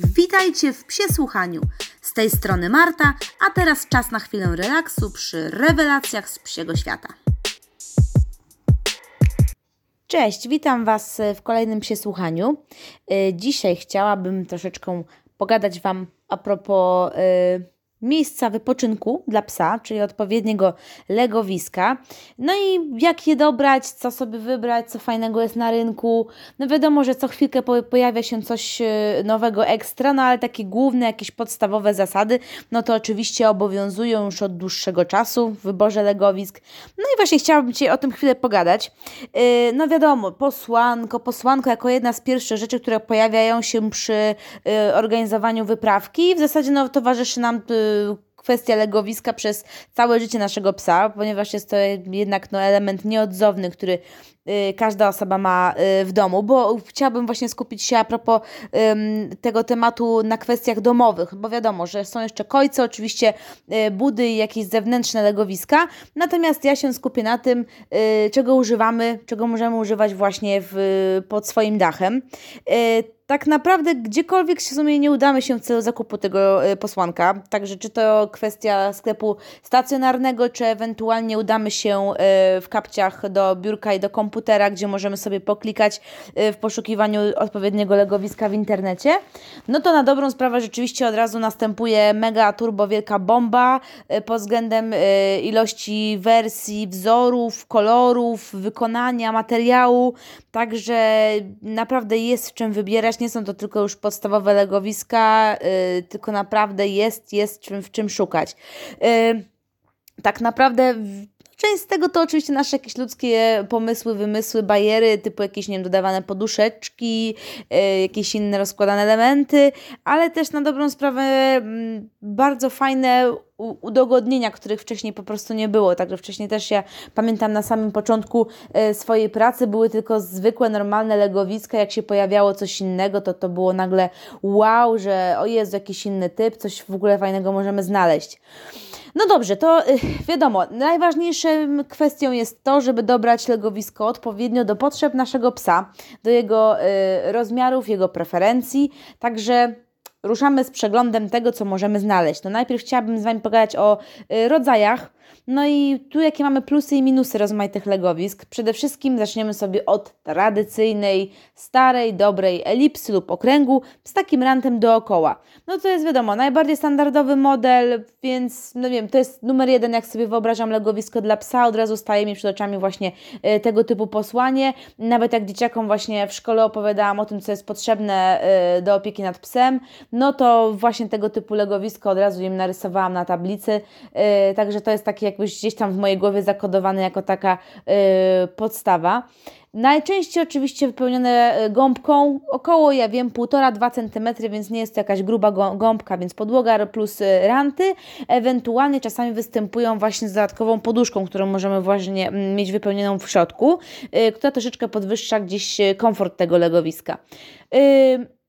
Witajcie w Psie Słuchaniu. Z tej strony Marta, a teraz czas na chwilę relaksu przy rewelacjach z psiego świata. Cześć, witam Was w kolejnym Psie Słuchaniu. Y, dzisiaj chciałabym troszeczkę pogadać Wam a propos... Yy, miejsca wypoczynku dla psa, czyli odpowiedniego legowiska. No i jak je dobrać, co sobie wybrać, co fajnego jest na rynku. No wiadomo, że co chwilkę pojawia się coś e, nowego ekstra, no ale takie główne, jakieś podstawowe zasady, no to oczywiście obowiązują już od dłuższego czasu w wyborze legowisk. No i właśnie chciałabym Cię o tym chwilę pogadać. E, no wiadomo, posłanko, posłanko jako jedna z pierwszych rzeczy, które pojawiają się przy e, organizowaniu wyprawki. W zasadzie no, towarzyszy nam kwestia legowiska przez całe życie naszego psa, ponieważ jest to jednak no, element nieodzowny, który y, każda osoba ma y, w domu, bo chciałabym właśnie skupić się a propos tego tematu na kwestiach domowych, bo wiadomo, że są jeszcze kojce, oczywiście y, budy i jakieś zewnętrzne legowiska, natomiast ja się skupię na tym, czego używamy, czego możemy używać właśnie w, pod swoim dachem tak naprawdę gdziekolwiek się w sumie nie udamy się w celu zakupu tego e, posłanka, także czy to kwestia sklepu stacjonarnego, czy ewentualnie udamy się e, w kapciach do biurka i do komputera, gdzie możemy sobie poklikać e, w poszukiwaniu odpowiedniego legowiska w internecie, no to na dobrą sprawę rzeczywiście od razu następuje mega turbo wielka bomba pod względem ilości wersji, wzorów, kolorów, wykonania, materiału, także naprawdę jest w czym wybierać nie są to tylko już podstawowe legowiska, yy, tylko naprawdę jest, jest czym, w czym szukać. Yy, tak naprawdę Część z tego to oczywiście nasze jakieś ludzkie pomysły, wymysły, bariery, typu jakieś, nie wiem, dodawane poduszeczki, yy, jakieś inne rozkładane elementy, ale też na dobrą sprawę yy, bardzo fajne udogodnienia, których wcześniej po prostu nie było. Także wcześniej też ja pamiętam na samym początku e, swojej pracy były tylko zwykłe, normalne legowiska. Jak się pojawiało coś innego, to to było nagle wow, że o jest jakiś inny typ, coś w ogóle fajnego możemy znaleźć. No dobrze, to y, wiadomo, najważniejszą kwestią jest to, żeby dobrać legowisko odpowiednio do potrzeb naszego psa, do jego y, rozmiarów, jego preferencji. Także ruszamy z przeglądem tego, co możemy znaleźć. No najpierw chciałabym z Wami pogadać o y, rodzajach no i tu jakie mamy plusy i minusy rozmaitych legowisk. Przede wszystkim zaczniemy sobie od tradycyjnej, starej, dobrej elipsy lub okręgu z takim rantem dookoła. No to jest wiadomo, najbardziej standardowy model, więc no wiem, to jest numer jeden, jak sobie wyobrażam legowisko dla psa, od razu staje mi przed oczami właśnie y, tego typu posłanie. Nawet jak dzieciakom właśnie w szkole opowiadałam o tym, co jest potrzebne y, do opieki nad psem, no to właśnie tego typu legowisko od razu im narysowałam na tablicy, y, także to jest taki jakbyś gdzieś tam w mojej głowie zakodowane jako taka yy, podstawa. Najczęściej oczywiście wypełnione y, gąbką, około, ja wiem, 1,5-2 cm, więc nie jest to jakaś gruba gąbka, więc podłoga plus y, ranty. Ewentualnie czasami występują właśnie z dodatkową poduszką, którą możemy właśnie mm, mieć wypełnioną w środku, yy, która troszeczkę podwyższa gdzieś komfort tego legowiska.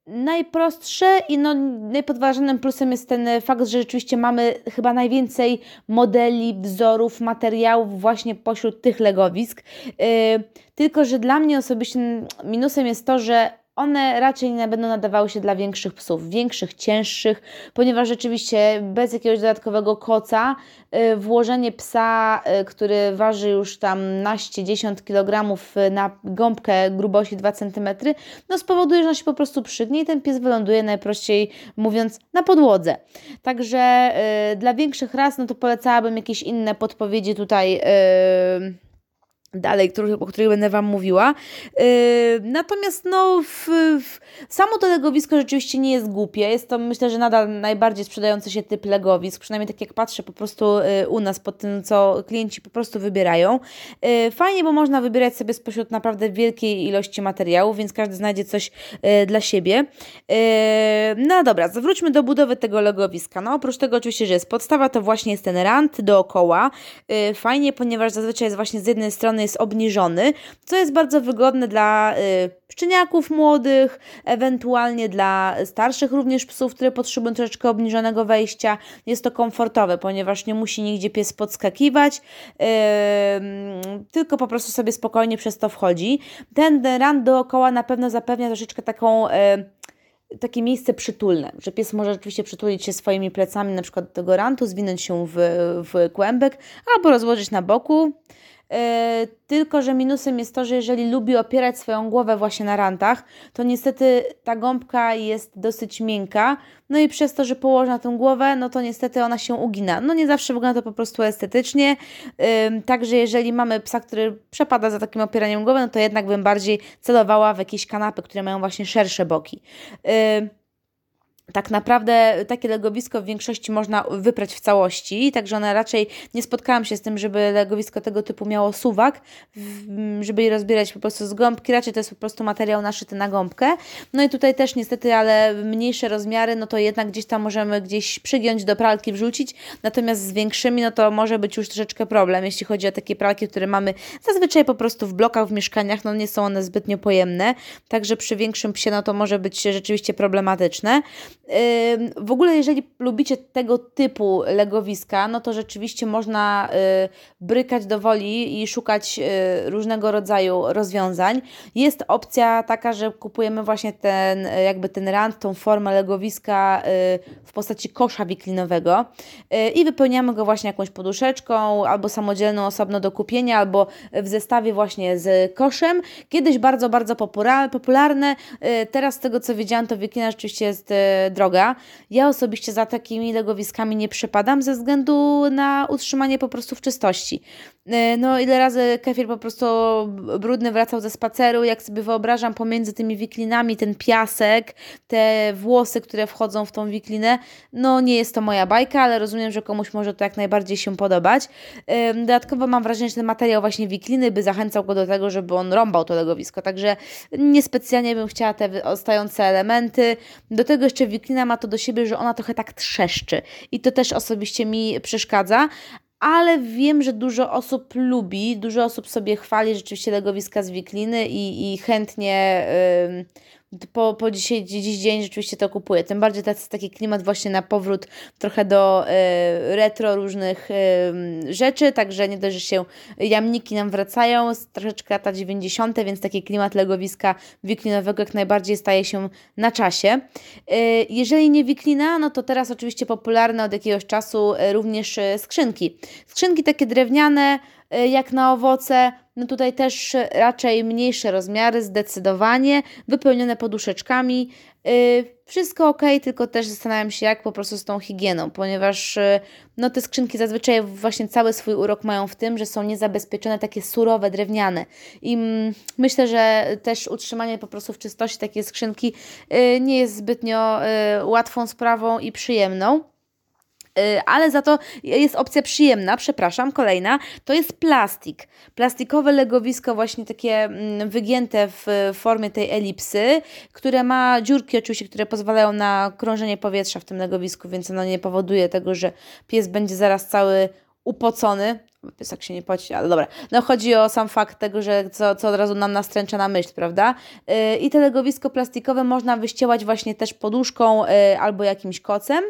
Najprostsze i no, najpodważonym plusem jest ten fakt, że rzeczywiście mamy chyba najwięcej modeli, wzorów, materiałów właśnie pośród tych legowisk. Yy, tylko, że dla mnie osobiście minusem jest to, że one raczej nie będą nadawały się dla większych psów, większych, cięższych, ponieważ rzeczywiście bez jakiegoś dodatkowego koca y, włożenie psa, y, który waży już tam naście, 10 kg na gąbkę grubości 2 cm, no spowoduje, że on się po prostu przygnie i ten pies wyląduje najprościej mówiąc na podłodze. Także y, dla większych ras, no to polecałabym jakieś inne podpowiedzi tutaj. Yy, dalej, który, o których będę Wam mówiła. Yy, natomiast no, w, w, samo to legowisko rzeczywiście nie jest głupie. Jest to myślę, że nadal najbardziej sprzedający się typ legowisk, przynajmniej tak jak patrzę po prostu yy, u nas pod tym, co klienci po prostu wybierają. Yy, fajnie, bo można wybierać sobie spośród naprawdę wielkiej ilości materiałów, więc każdy znajdzie coś yy, dla siebie. Yy, no dobra, wróćmy do budowy tego legowiska. No oprócz tego oczywiście, że jest podstawa, to właśnie jest ten rant dookoła. Yy, fajnie, ponieważ zazwyczaj jest właśnie z jednej strony jest obniżony, co jest bardzo wygodne dla y, szczeniaków młodych, ewentualnie dla starszych również psów, które potrzebują troszeczkę obniżonego wejścia. Jest to komfortowe, ponieważ nie musi nigdzie pies podskakiwać, tylko po prostu sobie spokojnie przez to wchodzi. Ten rand dookoła na pewno zapewnia troszeczkę taką yy, takie miejsce przytulne, że pies może rzeczywiście przytulić się swoimi plecami na przykład do tego rantu, zwinąć się w, w kłębek albo rozłożyć na boku. E, tylko, że minusem jest to, że jeżeli lubi opierać swoją głowę właśnie na rantach, to niestety ta gąbka jest dosyć miękka, no i przez to, że położy na tę głowę, no to niestety ona się ugina. No nie zawsze wygląda to po prostu estetycznie, także jeżeli mamy psa, który przepada za takim opieraniem głowy, no to jednak bym bardziej celowała w jakieś kanapy, które mają właśnie szersze boki tak naprawdę takie legowisko w większości można wyprać w całości, także one raczej nie spotkałam się z tym, żeby legowisko tego typu miało suwak, żeby je rozbierać po prostu z gąbki, raczej to jest po prostu materiał naszyty na gąbkę. No i tutaj też niestety, ale mniejsze rozmiary, no to jednak gdzieś tam możemy gdzieś przygiąć do pralki, wrzucić, natomiast z większymi, no to może być już troszeczkę problem, jeśli chodzi o takie pralki, które mamy zazwyczaj po prostu w blokach, w mieszkaniach, no nie są one zbytnio pojemne, także przy większym psie, no to może być rzeczywiście problematyczne. W ogóle, jeżeli lubicie tego typu legowiska, no to rzeczywiście można y, brykać do woli i szukać y, różnego rodzaju rozwiązań. Jest opcja taka, że kupujemy właśnie ten, jakby ten rand, tą formę legowiska y, w postaci kosza wiklinowego i wypełniamy go właśnie jakąś poduszeczką, albo samodzielną, osobno do kupienia, albo w zestawie właśnie z koszem. Kiedyś bardzo, bardzo popularne. Teraz z tego co widziałam, to wiklina rzeczywiście jest droga. Ja osobiście za takimi legowiskami nie przepadam ze względu na utrzymanie po prostu w czystości. E, no ile razy kefir po prostu brudny wracał ze spaceru, jak sobie wyobrażam pomiędzy tymi wiklinami ten piasek, te włosy, które wchodzą w tą wiklinę, no nie jest to moja bajka, ale rozumiem, że komuś może to jak najbardziej się podobać. E, dodatkowo mam wrażenie, że ten materiał właśnie wikliny by zachęcał go do tego, żeby on rąbał to legowisko, także niespecjalnie bym chciała te ostające elementy. Do tego jeszcze ma to do siebie, że ona trochę tak trzeszczy i to też osobiście mi przeszkadza, ale wiem, że dużo osób lubi, dużo osób sobie chwali rzeczywiście legowiska z wikliny i, i chętnie po, po dzisiaj, dziś dzień rzeczywiście to kupuję. Tym bardziej to jest taki klimat właśnie na powrót trochę do y, retro różnych y, rzeczy, także nie dość, że się jamniki nam wracają troszeczkę lata 90., więc taki klimat legowiska wiklinowego jak najbardziej staje się na czasie. Y, jeżeli nie wiklina, no to teraz oczywiście popularne od jakiegoś czasu również skrzynki. Skrzynki takie drewniane, jak na owoce. No tutaj też raczej mniejsze rozmiary, zdecydowanie, wypełnione poduszeczkami. Y, wszystko ok, tylko też zastanawiam się, jak po prostu z tą higieną, ponieważ y, no, te skrzynki zazwyczaj właśnie cały swój urok mają w tym, że są niezabezpieczone, takie surowe, drewniane. I mm, myślę, że też utrzymanie po prostu w czystości takiej skrzynki nie jest zbytnio łatwą sprawą i przyjemną. Y, ale za to jest opcja przyjemna, przepraszam, kolejna, to jest plastik. Plastikowe legowisko właśnie takie mm, wygięte w formie tej elipsy, które ma dziurki oczywiście, które pozwalają na krążenie powietrza w tym legowisku, więc ono nie powoduje tego, że pies będzie zaraz cały upocony, pies tak się nie poci, ale dobra. No chodzi o sam fakt tego, że co, co od razu nam nastręcza na myśl, prawda? Yy, I te legowisko plastikowe można wyściełać właśnie też poduszką yy, albo jakimś kocem.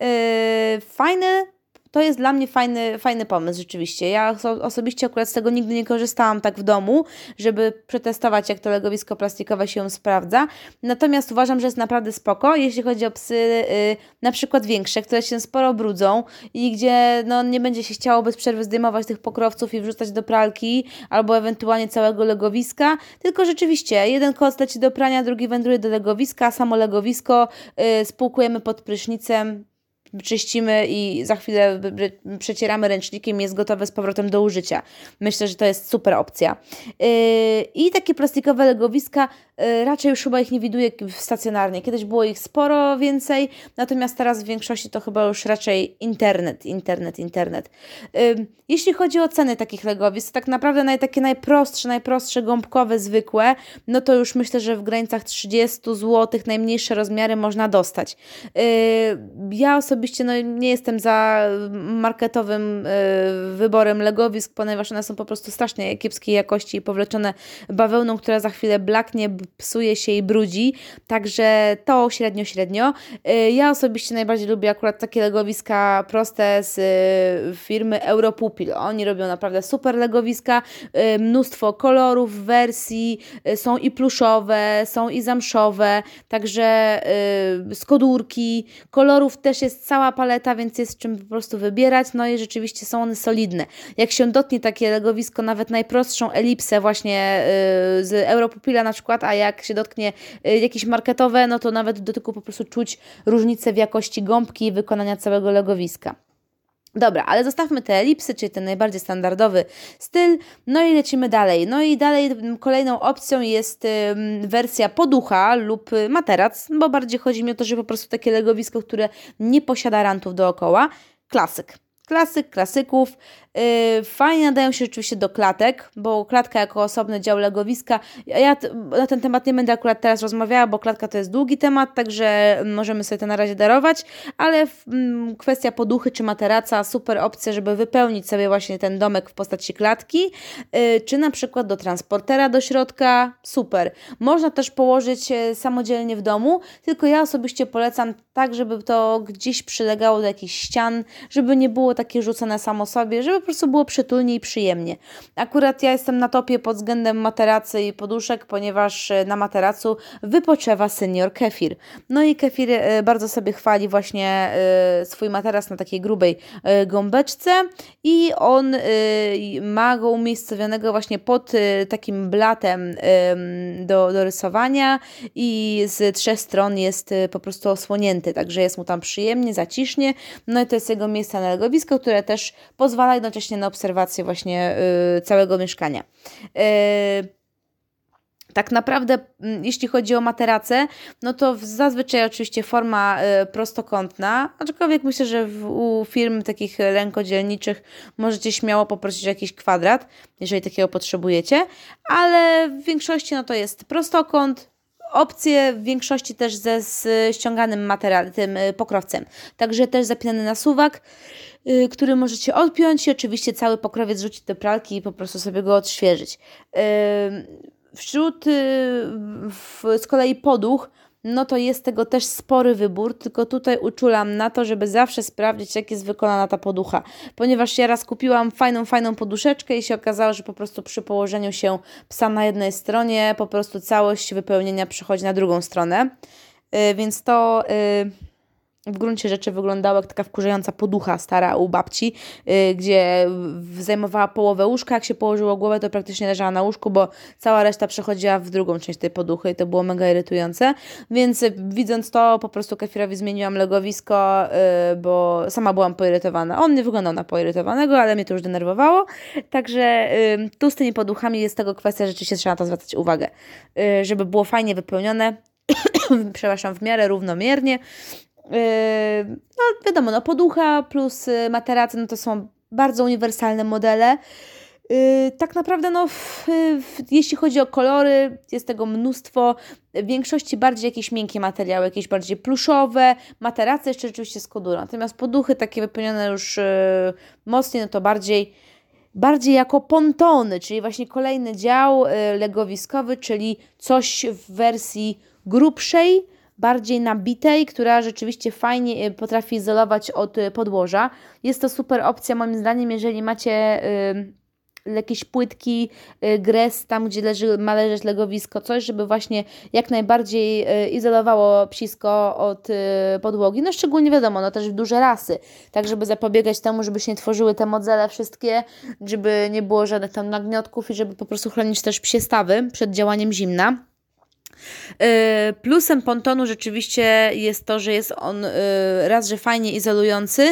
Yy, fajne to jest dla mnie fajny, fajny pomysł, rzeczywiście. Ja osobiście akurat z tego nigdy nie korzystałam tak w domu, żeby przetestować, jak to legowisko plastikowe się sprawdza. Natomiast uważam, że jest naprawdę spoko, jeśli chodzi o psy yy, na przykład większe, które się sporo brudzą i gdzie no, nie będzie się chciało bez przerwy zdejmować tych pokrowców i wrzucać do pralki albo ewentualnie całego legowiska, tylko rzeczywiście jeden koc leci do prania, drugi wędruje do legowiska, samo legowisko yy, spłukujemy pod prysznicem, czyścimy i za chwilę przecieramy ręcznikiem jest gotowe z powrotem do użycia. Myślę, że to jest super opcja. Yy, I takie plastikowe legowiska, yy, raczej już chyba ich nie widuję stacjonarnie. Kiedyś było ich sporo więcej, natomiast teraz w większości to chyba już raczej internet, internet, internet. Yy, jeśli chodzi o ceny takich legowisk, tak naprawdę takie najprostsze, najprostsze, gąbkowe, zwykłe, no to już myślę, że w granicach 30 zł najmniejsze rozmiary można dostać. Ja osobiście osobiście no, nie jestem za marketowym y, wyborem legowisk, ponieważ one są po prostu strasznie kiepskiej jakości i powleczone bawełną, która za chwilę blaknie, psuje się i brudzi. Także to średnio, średnio. Y, ja osobiście najbardziej lubię akurat takie legowiska proste z y, firmy Europupil. Oni robią naprawdę super legowiska, mnóstwo kolorów, wersji, są i pluszowe, są i zamszowe, także skodurki, kolorów też jest cała paleta, więc jest czym po prostu wybierać, no i rzeczywiście są one solidne. Jak się dotknie takie legowisko, nawet najprostszą elipsę właśnie yy, z Europupila na przykład, a jak się dotknie yy, jakieś marketowe, no to nawet w dotyku po prostu czuć różnicę w jakości gąbki i wykonania całego legowiska. Dobra, ale zostawmy te elipsy, czyli ten najbardziej standardowy styl, no i lecimy dalej. No i dalej kolejną opcją jest y, wersja poducha lub materac, bo bardziej chodzi mi o to, że po prostu takie legowisko, które nie posiada rantów dookoła. Klasyk. Klasyk, klasyków. Yy, fajnie nadają się rzeczywiście do klatek, bo klatka jako osobny dział legowiska. Ja na ten temat nie będę akurat teraz rozmawiała, bo klatka to jest długi temat, także możemy sobie to na razie darować, ale mm, kwestia poduchy czy materaca, super opcja, żeby wypełnić sobie właśnie ten domek w postaci klatki, yy, czy na przykład do transportera do środka, super. Można też położyć samodzielnie w domu, tylko ja osobiście polecam tak, żeby to gdzieś przylegało do jakichś ścian, żeby nie było takie rzucone samo sobie, żeby po prostu było przytulnie i przyjemnie. Akurat ja jestem na topie pod względem materacy i poduszek, ponieważ e, na materacu wypoczęwa senior Kefir. No i Kefir e, bardzo sobie chwali właśnie e, swój materac na takiej grubej gąbeczce i on ma go umiejscowionego właśnie pod takim blatem do, do rysowania i z trzech stron jest po prostu osłonięty, także jest mu tam przyjemnie, zacisznie. No i to jest jego miejsce na które też pozwala jednocześnie na obserwację właśnie y, całego mieszkania. Y, tak naprawdę, mm, jeśli chodzi o materacę, no to zazwyczaj oczywiście forma y, prostokątna, aczkolwiek myślę, że w, u firm takich rękodzielniczych możecie śmiało poprosić o jakiś kwadrat, jeżeli takiego potrzebujecie, ale w większości no to jest prostokąt, opcje w większości też ze ściąganym materiałem, tym y, pokrowcem. Także też zapinany na suwak, yy, który możecie odpiąć i oczywiście cały pokrowiec rzucić do pralki i po prostu sobie go odświeżyć. Wśród w, z kolei poduch no to jest tego też spory wybór, tylko tutaj uczulam na to, żeby zawsze sprawdzić, jak jest wykonana ta poducha. Ponieważ ja raz kupiłam fajną, fajną poduszeczkę i się okazało, że po prostu przy położeniu się psa na jednej stronie, po prostu całość wypełnienia przechodzi na drugą stronę. Yy, więc to... Yy w gruncie rzeczy wyglądała jak taka wkurzająca poducha stara u babci, yy, gdzie zajmowała połowę łóżka. Jak się położyło głowę, to praktycznie leżała na łóżku, bo cała reszta przechodziła w drugą część tej poduchy i to było mega irytujące. Więc yy, widząc to, po prostu Kefirowi zmieniłam legowisko, yy, bo sama byłam poirytowana. On nie wyglądał na poirytowanego, ale mnie to już denerwowało. Także y, tu z tymi poduchami jest tego kwestia, rzeczywiście trzeba na to zwracać uwagę, y, żeby było fajnie wypełnione, przepraszam, w miarę równomiernie no wiadomo, no poducha plus y, materace, no to są bardzo uniwersalne modele. Yy, tak naprawdę, no, jeśli chodzi o kolory, jest tego mnóstwo. W większości bardziej jakieś miękkie materiały, jakieś bardziej pluszowe, materace jeszcze rzeczywiście z kodurą. Natomiast poduchy takie wypełnione już yy, mocniej, no to bardziej bardziej jako pontony, czyli właśnie kolejny dział legowiskowy, czyli coś w wersji grubszej, bardziej nabitej, która rzeczywiście fajnie y, potrafi izolować od y, podłoża. Jest to super opcja moim zdaniem, jeżeli macie y, jakieś płytki, gres tam, gdzie leży, ma leżeć legowisko, coś, żeby właśnie jak najbardziej izolowało psisko od podłogi. No szczególnie wiadomo, no też w duże rasy, tak żeby zapobiegać temu, żeby się nie tworzyły te modzele wszystkie, żeby nie było żadnych tam nagniotków i żeby po prostu chronić też psie stawy przed działaniem zimna. Y, plusem pontonu rzeczywiście jest to, że jest on y, raz, że fajnie izolujący,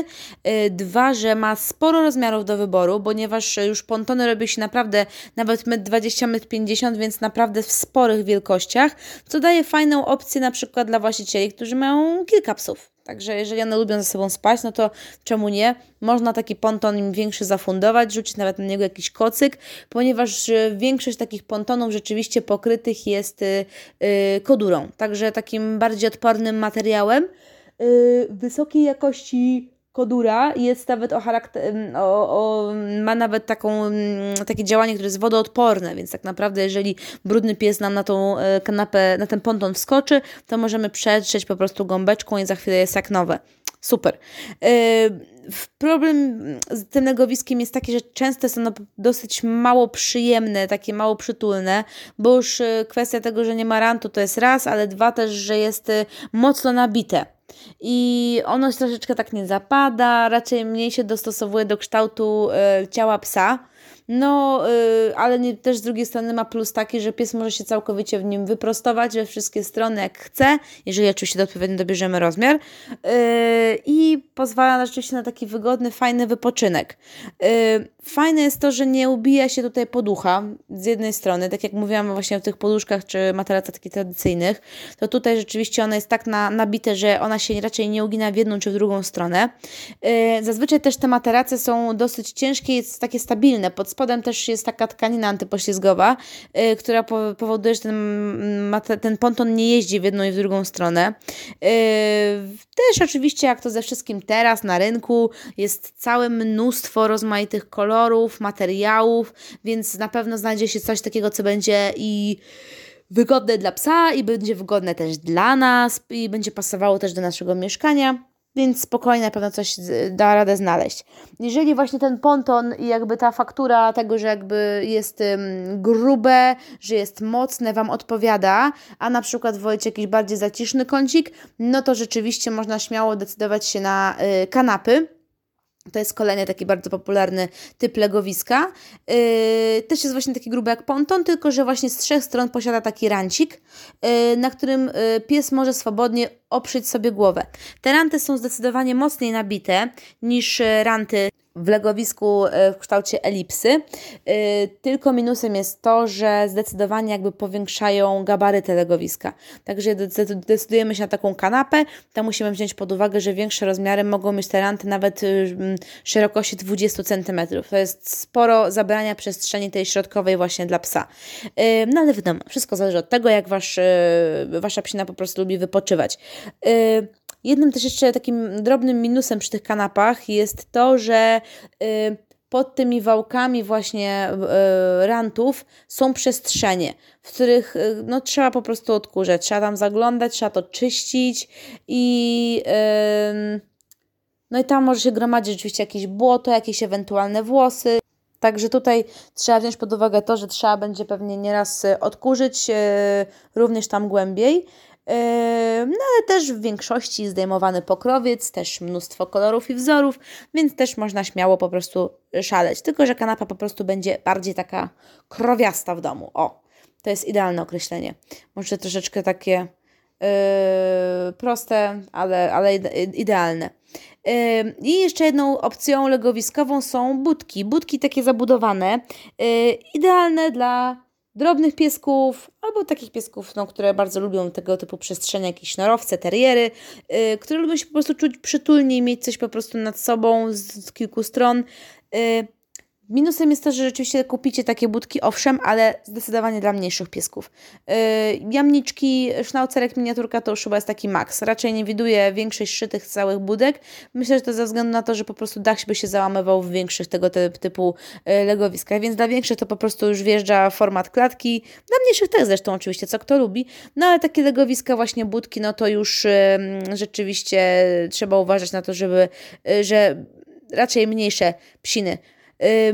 y, dwa, że ma sporo rozmiarów do wyboru, ponieważ już pontony robi się naprawdę nawet 1,20 m, 1,50 m, więc naprawdę w sporych wielkościach, co daje fajną opcję na przykład dla właścicieli, którzy mają kilka psów. Także jeżeli one lubią ze sobą spać, no to czemu nie? Można taki ponton im większy zafundować, rzucić nawet na niego jakiś kocyk, ponieważ większość takich pontonów rzeczywiście pokrytych jest y, y, kodurą, także takim bardziej odpornym materiałem. wysokiej jakości kodura jest nawet o charakter, o, o, ma nawet taką, takie działanie, które jest wodoodporne, więc tak naprawdę jeżeli brudny pies nam na tą e, kanapę, na ten ponton wskoczy, to możemy przetrzeć po prostu gąbeczką i za chwilę jest jak nowe. Super. Yy, problem z tym legowiskiem jest taki, że często są dosyć mało przyjemne, takie mało przytulne, bo już e, kwestia tego, że nie ma rantu to jest raz, ale dwa też, że jest mocno nabite i ono troszeczkę tak nie zapada, raczej mniej się dostosowuje do kształtu y, ciała psa. No, yy, ale nie, też z drugiej strony ma plus taki, że pies może się całkowicie w nim wyprostować we wszystkie strony jak chce, jeżeli oczywiście odpowiednio dobierzemy rozmiar yy, i pozwala rzeczywiście na taki wygodny, fajny wypoczynek. Yy, fajne jest to, że nie ubija się tutaj poducha z jednej strony, tak jak mówiłam właśnie o tych poduszkach czy materacach takich tradycyjnych, to tutaj rzeczywiście ona jest tak na, nabite, że ona się raczej nie ugina w jedną czy w drugą stronę. Yy, zazwyczaj też te materace są dosyć ciężkie i takie stabilne, pod spodem też jest taka tkanina antypoślizgowa, yy, która po, powoduje, że ten, ten ponton nie jeździ w jedną i w drugą stronę. Yy, też oczywiście, jak to ze wszystkim teraz na rynku, jest całe mnóstwo rozmaitych kolorów, materiałów, więc na pewno znajdzie się coś takiego, co będzie i wygodne dla psa i będzie wygodne też dla nas i będzie pasowało też do naszego mieszkania więc spokojnie na pewno coś da radę znaleźć. Jeżeli właśnie ten ponton i jakby ta faktura tego, że jakby jest grube, że jest mocne, Wam odpowiada, a na przykład wolicie jakiś bardziej zaciszny kącik, no to rzeczywiście można śmiało decydować się na y, kanapy to jest kolejny taki bardzo popularny typ legowiska. Yy, też jest właśnie taki gruby jak ponton, tylko że właśnie z trzech stron posiada taki rancik, yy, na którym yy, pies może swobodnie oprzeć sobie głowę. Te ranty są zdecydowanie mocniej nabite niż ranty w legowisku e, w kształcie elipsy. E, tylko minusem jest to, że zdecydowanie jakby powiększają gabaryty legowiska. Także decydujemy się na taką kanapę, to musimy wziąć pod uwagę, że większe rozmiary mogą mieć te ranty nawet y, szerokości 20 cm. To jest sporo zabrania przestrzeni tej środkowej właśnie dla psa. E, no ale wiadomo, wszystko zależy od tego, jak wasz, wasza psina po prostu lubi wypoczywać. Jednym też jeszcze takim drobnym minusem przy tych kanapach jest to, że y, pod tymi wałkami właśnie y, rantów są przestrzenie, w których y, no, trzeba po prostu odkurzać, trzeba tam zaglądać, trzeba to czyścić i no i tam może się gromadzić oczywiście jakieś błoto, jakieś ewentualne włosy. Także tutaj trzeba wziąć pod uwagę to, że trzeba będzie pewnie nieraz odkurzyć również tam głębiej. No ale też w większości zdejmowany pokrowiec, też mnóstwo kolorów i wzorów, więc też można śmiało po prostu szaleć. Tylko, że kanapa po prostu będzie bardziej taka krowiasta w domu. O, to jest idealne określenie. Może troszeczkę takie yy, proste, ale, ale idealne. I jeszcze jedną opcją legowiskową są budki. Budki takie zabudowane, yy, idealne dla drobnych piesków, albo takich piesków, no, które bardzo lubią tego typu przestrzenie, jakieś sznurowce, teriery, yy, które lubią się po prostu czuć przytulnie i mieć coś po prostu nad sobą z, z kilku stron. Yy, Minusem jest to, że rzeczywiście kupicie takie budki, owszem, ale zdecydowanie dla mniejszych piesków. Yy, jamniczki, sznaucerek, miniaturka to już chyba jest taki maks. Raczej nie widuję większych szytych całych budek. Myślę, że to ze względu na to, że po prostu dach by się załamywał w większych tego typu yy, legowiskach, więc dla większych to po prostu już wjeżdża format klatki. Dla mniejszych też zresztą oczywiście, co kto lubi. No ale takie legowiska, właśnie budki, no to już yy, rzeczywiście trzeba uważać na to, żeby, yy, że raczej mniejsze psiny Y,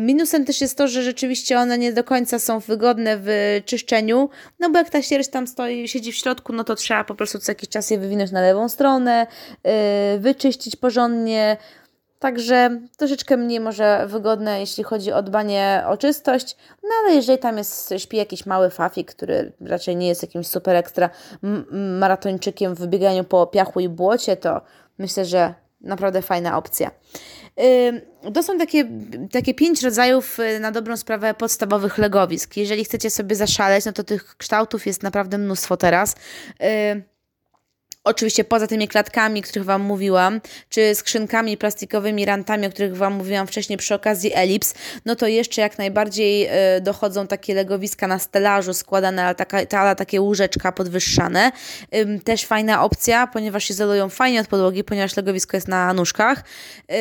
minusem też jest to, że rzeczywiście one nie do końca są wygodne w czyszczeniu, no bo jak ta sierść tam stoi, siedzi w środku, no to trzeba po prostu co jakiś czas je wywinąć na lewą stronę, y, wyczyścić porządnie, Także troszeczkę mniej może wygodne, jeśli chodzi o dbanie o czystość, no ale jeżeli tam jest, śpi jakiś mały fafik, który raczej nie jest jakimś super ekstra maratończykiem w bieganiu po piachu i błocie, to myślę, że naprawdę fajna opcja. To są takie, takie pięć rodzajów y, na dobrą sprawę podstawowych legowisk. Jeżeli chcecie sobie zaszaleć, no to tych kształtów jest naprawdę mnóstwo teraz. Oczywiście poza tymi klatkami, o których Wam mówiłam, czy skrzynkami plastikowymi, rantami, o których Wam mówiłam wcześniej przy okazji elips, no to jeszcze jak najbardziej y, dochodzą takie legowiska na stelażu składane, ale taka, ta, takie łóżeczka podwyższane. Też fajna opcja, ponieważ izolują fajnie od podłogi, ponieważ legowisko jest na nóżkach. Y,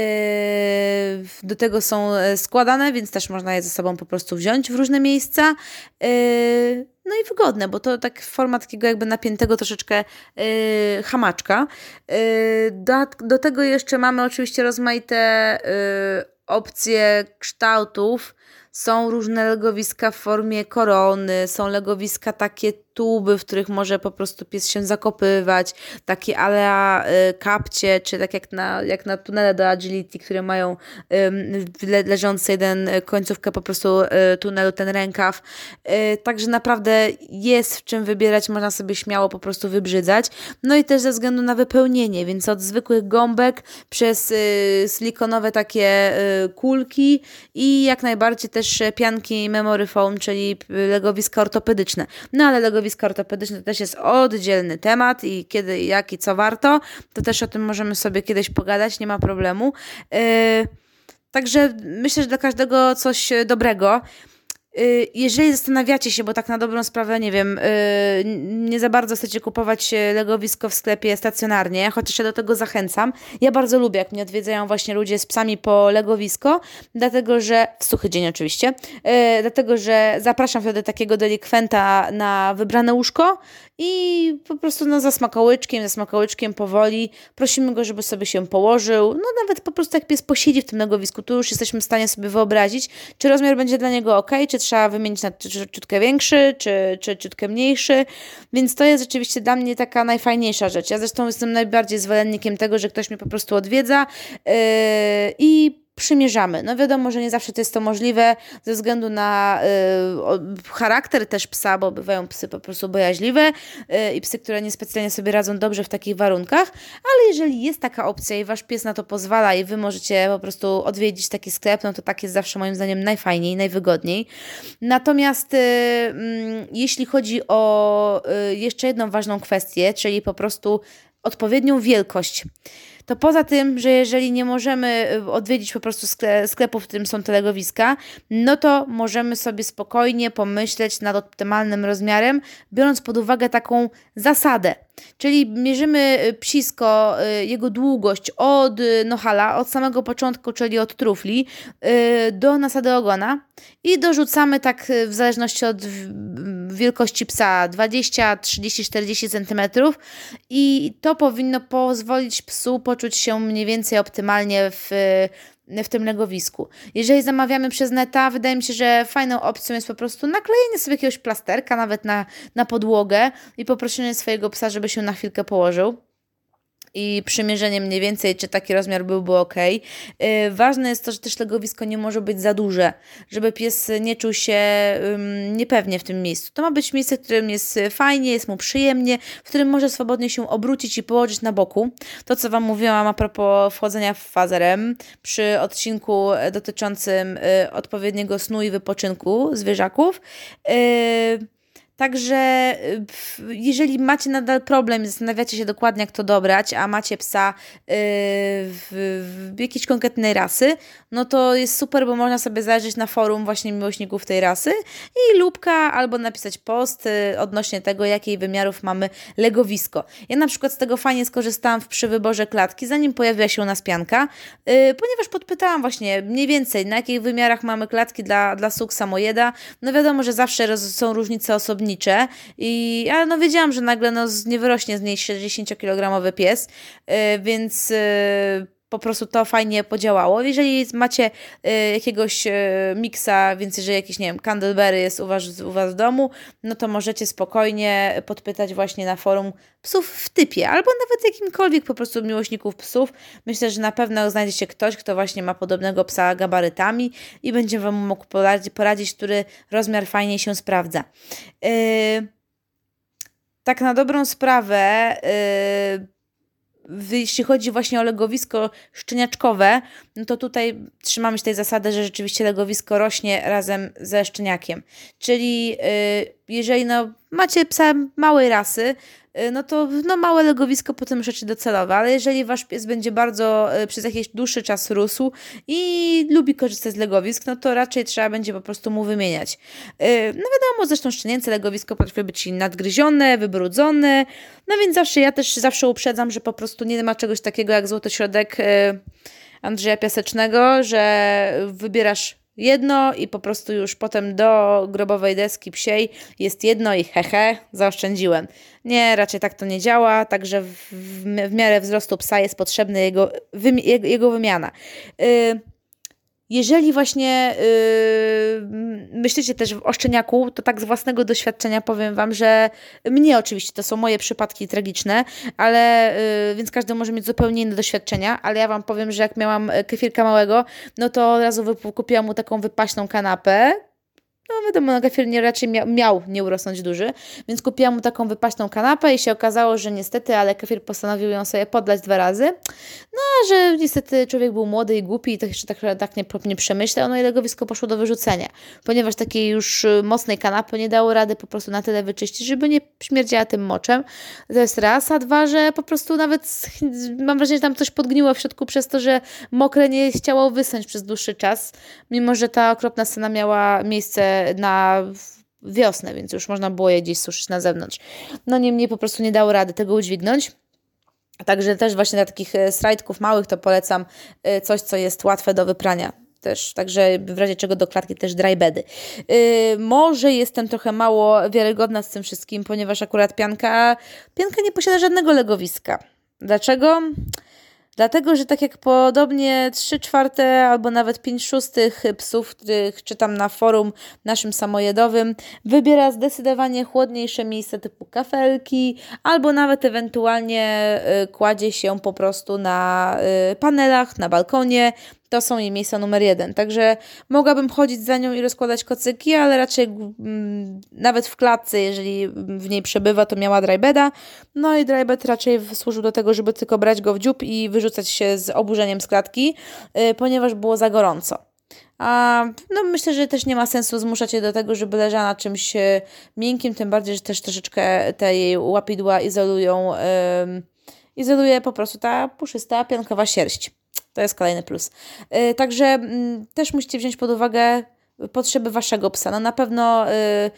do tego są e, składane, więc też można je ze sobą po prostu wziąć w różne miejsca. No i wygodne, bo to tak forma takiego jakby napiętego troszeczkę yy, hamaczka. Yy, do, do tego jeszcze mamy oczywiście rozmaite yy, opcje kształtów. Są różne legowiska w formie korony, są legowiska takie tuby, w których może po prostu pies się zakopywać, takie alea y, kapcie, czy tak jak na, jak na tunele do agility, które mają y, le, leżący jeden końcówkę po prostu y, tunelu, ten rękaw. Y, także naprawdę jest w czym wybierać, można sobie śmiało po prostu wybrzydzać. No i też ze względu na wypełnienie, więc od zwykłych gąbek przez y, silikonowe takie y, kulki i jak najbardziej też pianki memory foam, czyli legowiska ortopedyczne. No ale legowiska ortopedyczne to też jest oddzielny temat i kiedy, jak i co warto, to też o tym możemy sobie kiedyś pogadać, nie ma problemu. Yy, także myślę, że dla każdego coś dobrego. Y, jeżeli zastanawiacie się, bo tak na dobrą sprawę, nie wiem, y, nie za bardzo chcecie kupować legowisko w sklepie stacjonarnie, chociaż ja do tego zachęcam. Ja bardzo lubię, jak mnie odwiedzają właśnie ludzie z psami po legowisko, dlatego że, w suchy dzień oczywiście, y, dlatego że zapraszam wtedy takiego delikwenta na wybrane łóżko i po prostu no, za smakołyczkiem, za smakołyczkiem powoli prosimy go, żeby sobie się położył. No nawet po prostu jak pies posiedzi w tym legowisku, tu już jesteśmy w stanie sobie wyobrazić, czy rozmiar będzie dla niego ok, czy trzeba wymienić na ciutkę większy, czy, czy ciutkę mniejszy. Więc to jest rzeczywiście dla mnie taka najfajniejsza rzecz. Ja zresztą jestem najbardziej zwolennikiem tego, że ktoś mnie po prostu odwiedza yy, i przymierzamy. No wiadomo, że nie zawsze to jest to możliwe ze względu na y, charakter też psa, bo bywają psy po prostu bojaźliwe y, i psy, które niespecjalnie sobie radzą dobrze w takich warunkach, ale jeżeli jest taka opcja i wasz pies na to pozwala i wy możecie po prostu odwiedzić taki sklep, no to tak jest zawsze moim zdaniem najfajniej, najwygodniej. Natomiast y, mm, jeśli chodzi o y, jeszcze jedną ważną kwestię, czyli po prostu odpowiednią wielkość to poza tym, że jeżeli nie możemy y, odwiedzić po prostu sklepu, w którym są te legowiska, no to możemy sobie spokojnie pomyśleć nad optymalnym rozmiarem, biorąc pod uwagę taką zasadę. Czyli mierzymy y, psisko, y, jego długość od nohala, od samego początku, czyli od trufli, do nasady ogona i dorzucamy tak w zależności od wielkości psa 20, 30, 40 cm i to powinno pozwolić psu poczuć się mniej więcej optymalnie w w tym legowisku. Jeżeli zamawiamy przez neta, wydaje mi się, że fajną opcją jest po prostu naklejenie sobie jakiegoś plasterka nawet na, na podłogę i poproszenie swojego psa, żeby się na chwilkę położył i przymierzenie mniej więcej, czy taki rozmiar byłby ok. Ważne jest to, że też legowisko nie może być za duże, żeby pies nie czuł się niepewnie w tym miejscu. To ma być miejsce, w którym jest fajnie, jest mu przyjemnie, w którym może swobodnie się obrócić i położyć na boku. To, co Wam mówiłam a propos wchodzenia w fazerem przy odcinku dotyczącym yy, odpowiedniego snu i wypoczynku zwierzaków. Yy, Także y, jeżeli macie nadal problem, zastanawiacie się dokładnie, jak to dobrać, a macie psa yy, w, w jakiejś konkretnej rasy, no to jest super, bo można sobie zajrzeć na forum właśnie miłośników tej rasy i lubka albo napisać post yy, odnośnie tego, jakiej wymiarów mamy legowisko. Ja na przykład z tego fajnie skorzystałam przy wyborze klatki, zanim pojawiła się u nas pianka, ponieważ podpytałam właśnie mniej więcej, na jakich wymiarach mamy klatki dla, dla suk samojeda. No wiadomo, że zawsze są różnice i ale no wiedziałam, że nagle no, nie wyrośnie z niej 60-kilogramowy pies, yy, więc yy, po prostu to fajnie podziałało. Jeżeli macie y, jakiegoś y, miksa, więc jeżeli jakiś, nie wiem, Candleberry jest u was, u was w domu, no to możecie spokojnie podpytać właśnie na forum psów w typie, albo nawet jakimkolwiek po prostu miłośników psów. Myślę, że na pewno znajdzie się ktoś, kto właśnie ma podobnego psa gabarytami i będzie Wam mógł poradzić, poradzić który rozmiar fajnie się sprawdza. Yy, tak na dobrą sprawę... Yy, jeśli chodzi właśnie o legowisko szczeniaczkowe, no to tutaj trzymamy się tej zasady, że rzeczywiście legowisko rośnie razem ze szczeniakiem. Czyli yy, jeżeli no, macie psa małej rasy, no to no, małe legowisko potem rzeczy docelowe, ale jeżeli wasz pies będzie bardzo y, przez jakiś dłuższy czas rósł i lubi korzystać z legowisk, no to raczej trzeba będzie po prostu mu wymieniać. Y, no wiadomo, zresztą szczenięce legowisko potrafi być nadgryzione, wybrudzone, no więc zawsze ja też zawsze uprzedzam, że po prostu nie ma czegoś takiego jak złoty środek Andrzeja Piasecznego, że wybierasz jedno i po prostu już potem do grobowej deski psiej jest jedno i hehe, zaoszczędziłem. Nie, raczej tak to nie działa, także w, w, miarę wzrostu psa jest potrzebna jego, jego, jego wymiana. Yy, jeżeli właśnie yy, myślicie też o szczeniaku, to tak z własnego doświadczenia powiem Wam, że mnie oczywiście to są moje przypadki tragiczne, ale yy, więc każdy może mieć zupełnie inne doświadczenia, ale ja Wam powiem, że jak miałam kefirka małego, no to od razu kupiłam mu taką wypaśną kanapę, no wiadomo, Gafier nie, raczej miał, miał nie urosnąć duży, więc kupiłam mu taką wypaśną kanapę i się okazało, że niestety, ale Kefir postanowił ją sobie podlać dwa razy. No, że niestety człowiek był młody i głupi i to jeszcze tak, tak nie, nie przemyślał, no i legowisko poszło do wyrzucenia, ponieważ takiej już y, mocnej kanapy nie dało rady po prostu na tyle wyczyścić, żeby nie śmierdziała tym moczem. To jest raz, a dwa, że po prostu nawet mam wrażenie, że tam coś podgniło w środku przez to, że mokre nie chciało wysnąć przez dłuższy czas, mimo że ta okropna scena miała miejsce na wiosnę, więc już można było je gdzieś suszyć na zewnątrz. No niemniej po prostu nie dało rady tego udźwignąć. Także też właśnie dla takich e, slajdków małych to polecam e, coś, co jest łatwe do wyprania też, także w razie czego do klatki też drybedy. Yy, może jestem trochę mało wiarygodna z tym wszystkim, ponieważ akurat pianka, pianka nie posiada żadnego legowiska. Dlaczego? Dlatego, że tak jak podobnie 3 czwarte albo nawet 5 szóstych psów, których czytam na forum naszym samojedowym, wybiera zdecydowanie chłodniejsze miejsca typu kafelki, albo nawet ewentualnie y, kładzie się po prostu na y, panelach, na balkonie, to są jej miejsca numer jeden. Także mogłabym chodzić za nią i rozkładać kocyki, ale raczej mm, nawet w klatce, jeżeli w niej przebywa, to miała drybeda. No i drybed raczej służył do tego, żeby tylko brać go w dziób i wyrzucać się z oburzeniem z klatki, yy, ponieważ było za gorąco. A no myślę, że też nie ma sensu zmuszać je do tego, żeby leżała na czymś y, miękkim, tym bardziej, że też troszeczkę te jej łapidła izolują, izoluje po prostu ta puszysta, piankowa sierść. To jest kolejny plus. Yy, także yy, też musicie wziąć pod uwagę potrzeby waszego psa. No na pewno y,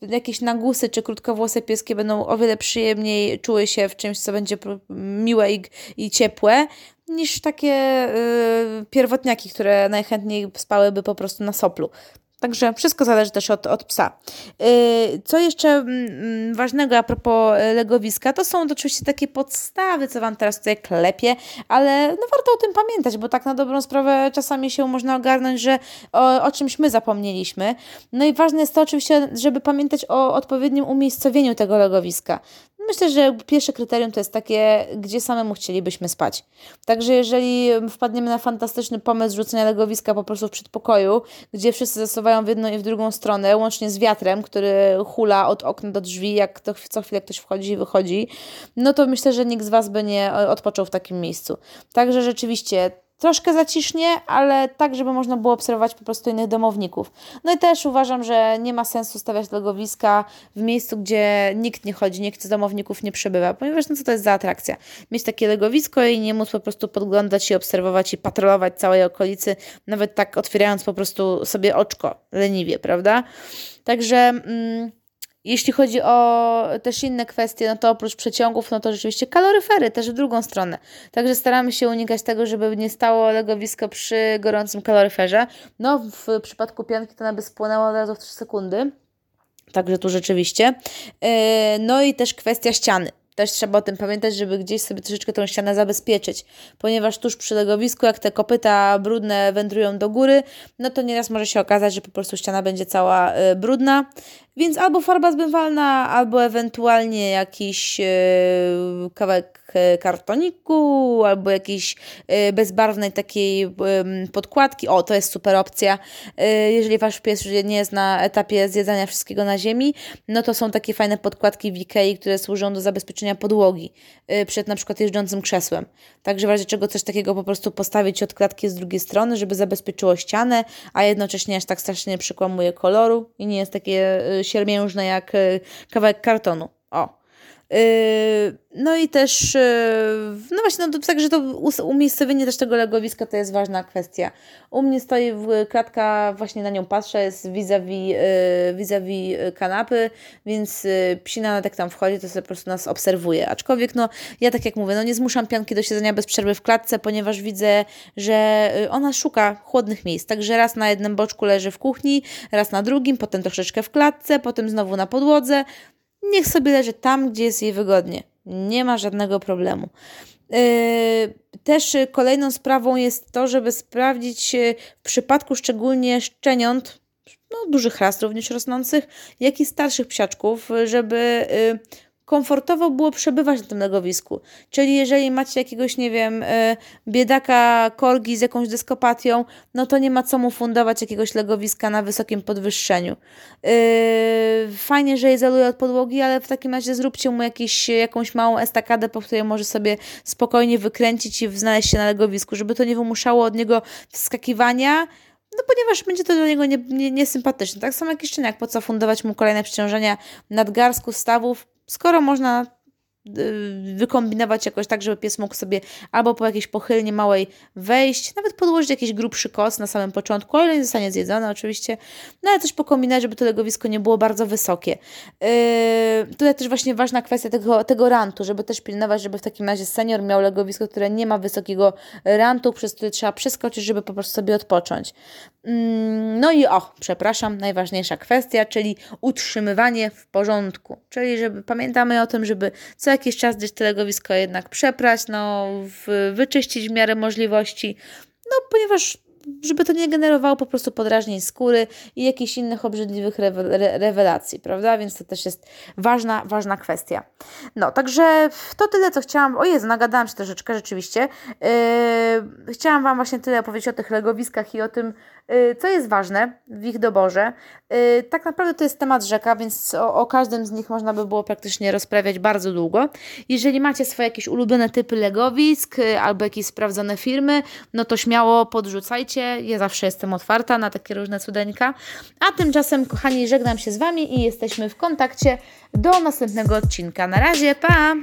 jakieś nagusy czy krótkowłose pieskie będą o wiele przyjemniej czuły się w czymś, co będzie miłe i, i ciepłe, niż takie y, pierwotniaki, które najchętniej spałyby po prostu na soplu. Także wszystko zależy też od, od psa. Y, co jeszcze mm, mm, ważnego a propos y, legowiska, to są oczywiście takie podstawy, co Wam teraz tutaj klepię, ale no warto o tym pamiętać, bo tak na dobrą sprawę czasami się można ogarnąć, że o, o czymś my zapomnieliśmy. No i ważne jest to oczywiście, żeby pamiętać o odpowiednim umiejscowieniu tego legowiska. Myślę, że pierwsze kryterium to jest takie, gdzie samemu chcielibyśmy spać. Także jeżeli wpadniemy na fantastyczny pomysł rzucenia legowiska po prostu w przedpokoju, gdzie wszyscy zasuwają w jedną i w drugą stronę, łącznie z wiatrem, który hula od okna do drzwi, jak to, co chwilę ktoś wchodzi i wychodzi, no to myślę, że nikt z Was by nie odpoczął w takim miejscu. Także rzeczywiście troszkę zacisznie, ale tak, żeby można było obserwować po prostu innych domowników. No i też uważam, że nie ma sensu stawiać legowiska w miejscu, gdzie nikt nie chodzi, nikt z domowników nie przebywa, ponieważ no co to jest za atrakcja? Mieć takie legowisko i nie móc po prostu podglądać i obserwować i patrolować całej okolicy, nawet tak otwierając po prostu sobie oczko leniwie, prawda? Także... Mm, jeśli chodzi o też inne kwestie, no to oprócz przeciągów, no to rzeczywiście kaloryfery też w drugą stronę. Także staramy się unikać tego, żeby nie stało legowisko przy gorącym kaloryferze. No w przypadku pianki to nawet spłynęło od razu w 3 sekundy. Także tu rzeczywiście. E, no i też kwestia ściany. Też trzeba o tym pamiętać, żeby gdzieś sobie troszeczkę tą ścianę zabezpieczyć, ponieważ tuż przy legowisku, jak te kopyta brudne wędrują do góry, no to nieraz może się okazać, że po prostu ściana będzie cała y, brudna. Więc albo farba zbywalna, albo ewentualnie jakiś yy, kawałek e, kartoniku, albo jakiejś yy, bezbarwnej takiej podkładki. O, to jest super opcja. jeżeli wasz pies nie jest na etapie zjedzania wszystkiego na ziemi, no to są takie fajne podkładki w Ikei, które służą do zabezpieczenia podłogi przed na przykład jeżdżącym krzesłem. Także w razie czego coś takiego po prostu postawić od klatki z drugiej strony, żeby zabezpieczyło ścianę, a jednocześnie aż tak strasznie nie przykłamuje koloru i nie jest takie siermiężne jak e, kawałek kartonu. O. No i też, no właśnie, no to także to umiejscowienie też tego legowiska to jest ważna kwestia. U mnie stoi klatka, właśnie na nią patrzę, jest vis-a-vis, vis-a-vis kanapy, więc psina nawet jak tam wchodzi, to sobie po prostu nas obserwuje. Aczkolwiek, no ja tak jak mówię, no nie zmuszam pianki do siedzenia bez przerwy w klatce, ponieważ widzę, że ona szuka chłodnych miejsc. Także raz na jednym boczku leży w kuchni, raz na drugim, potem troszeczkę w klatce, potem znowu na podłodze. Niech sobie leży tam, gdzie jest jej wygodnie. Nie ma żadnego problemu. Yy, też kolejną sprawą jest to, żeby sprawdzić yy, w przypadku szczególnie szczeniąt, no, dużych ras również rosnących, jak i starszych psiaczków, żeby yy, komfortowo było przebywać na tym legowisku. Czyli jeżeli macie jakiegoś, nie wiem, e, biedaka korgi z jakąś dyskopatią, no to nie ma co mu fundować jakiegoś legowiska na wysokim podwyższeniu. E, fajnie, że izoluje od podłogi, ale w takim razie zróbcie mu jakiś, jakąś małą estakadę, po której może sobie spokojnie wykręcić i znaleźć się na legowisku, żeby to nie wymuszało od niego wskakiwania, no ponieważ będzie to dla niego niesympatyczne. Nie, nie tak samo jak i szczeniak, po co fundować mu kolejne przeciążenia nadgarsku, stawów, skoro można wykombinować jakoś tak, żeby pies mógł sobie albo po jakiejś pochylnie małej wejść, nawet podłożyć jakiś grubszy kos na samym początku, o ile nie zostanie zjedzony oczywiście, no ale też pokombinować, żeby to legowisko nie było bardzo wysokie. Yy, tutaj też właśnie ważna kwestia tego, tego rantu, żeby też pilnować, żeby w takim razie senior miał legowisko, które nie ma wysokiego rantu, przez który trzeba przeskoczyć, żeby po prostu sobie odpocząć. Mm, no i o, przepraszam, najważniejsza kwestia, czyli utrzymywanie w porządku. Czyli żeby pamiętamy o tym, żeby co jakiś czas gdzieś to legowisko jednak przeprać, no, w, wyczyścić w miarę możliwości. No, ponieważ żeby to nie generowało po prostu podrażnień skóry i jakichś innych obrzydliwych rewelacji, prawda? Więc to też jest ważna, ważna kwestia. No, także to tyle, co chciałam. O Jezu, nagadałam się troszeczkę rzeczywiście. Yy, chciałam Wam właśnie tyle opowiedzieć o tych legowiskach i o tym, Y, co jest ważne w ich doborze? Y, tak naprawdę to jest temat rzeka, więc o, o, każdym z nich można by było praktycznie rozprawiać bardzo długo. Jeżeli macie swoje jakieś ulubione typy legowisk y, albo jakieś sprawdzone firmy, no to śmiało podrzucajcie. Ja zawsze jestem otwarta na takie różne cudeńka. A tymczasem, kochani, żegnam się z Wami i jesteśmy w kontakcie do następnego odcinka. Na razie, pa!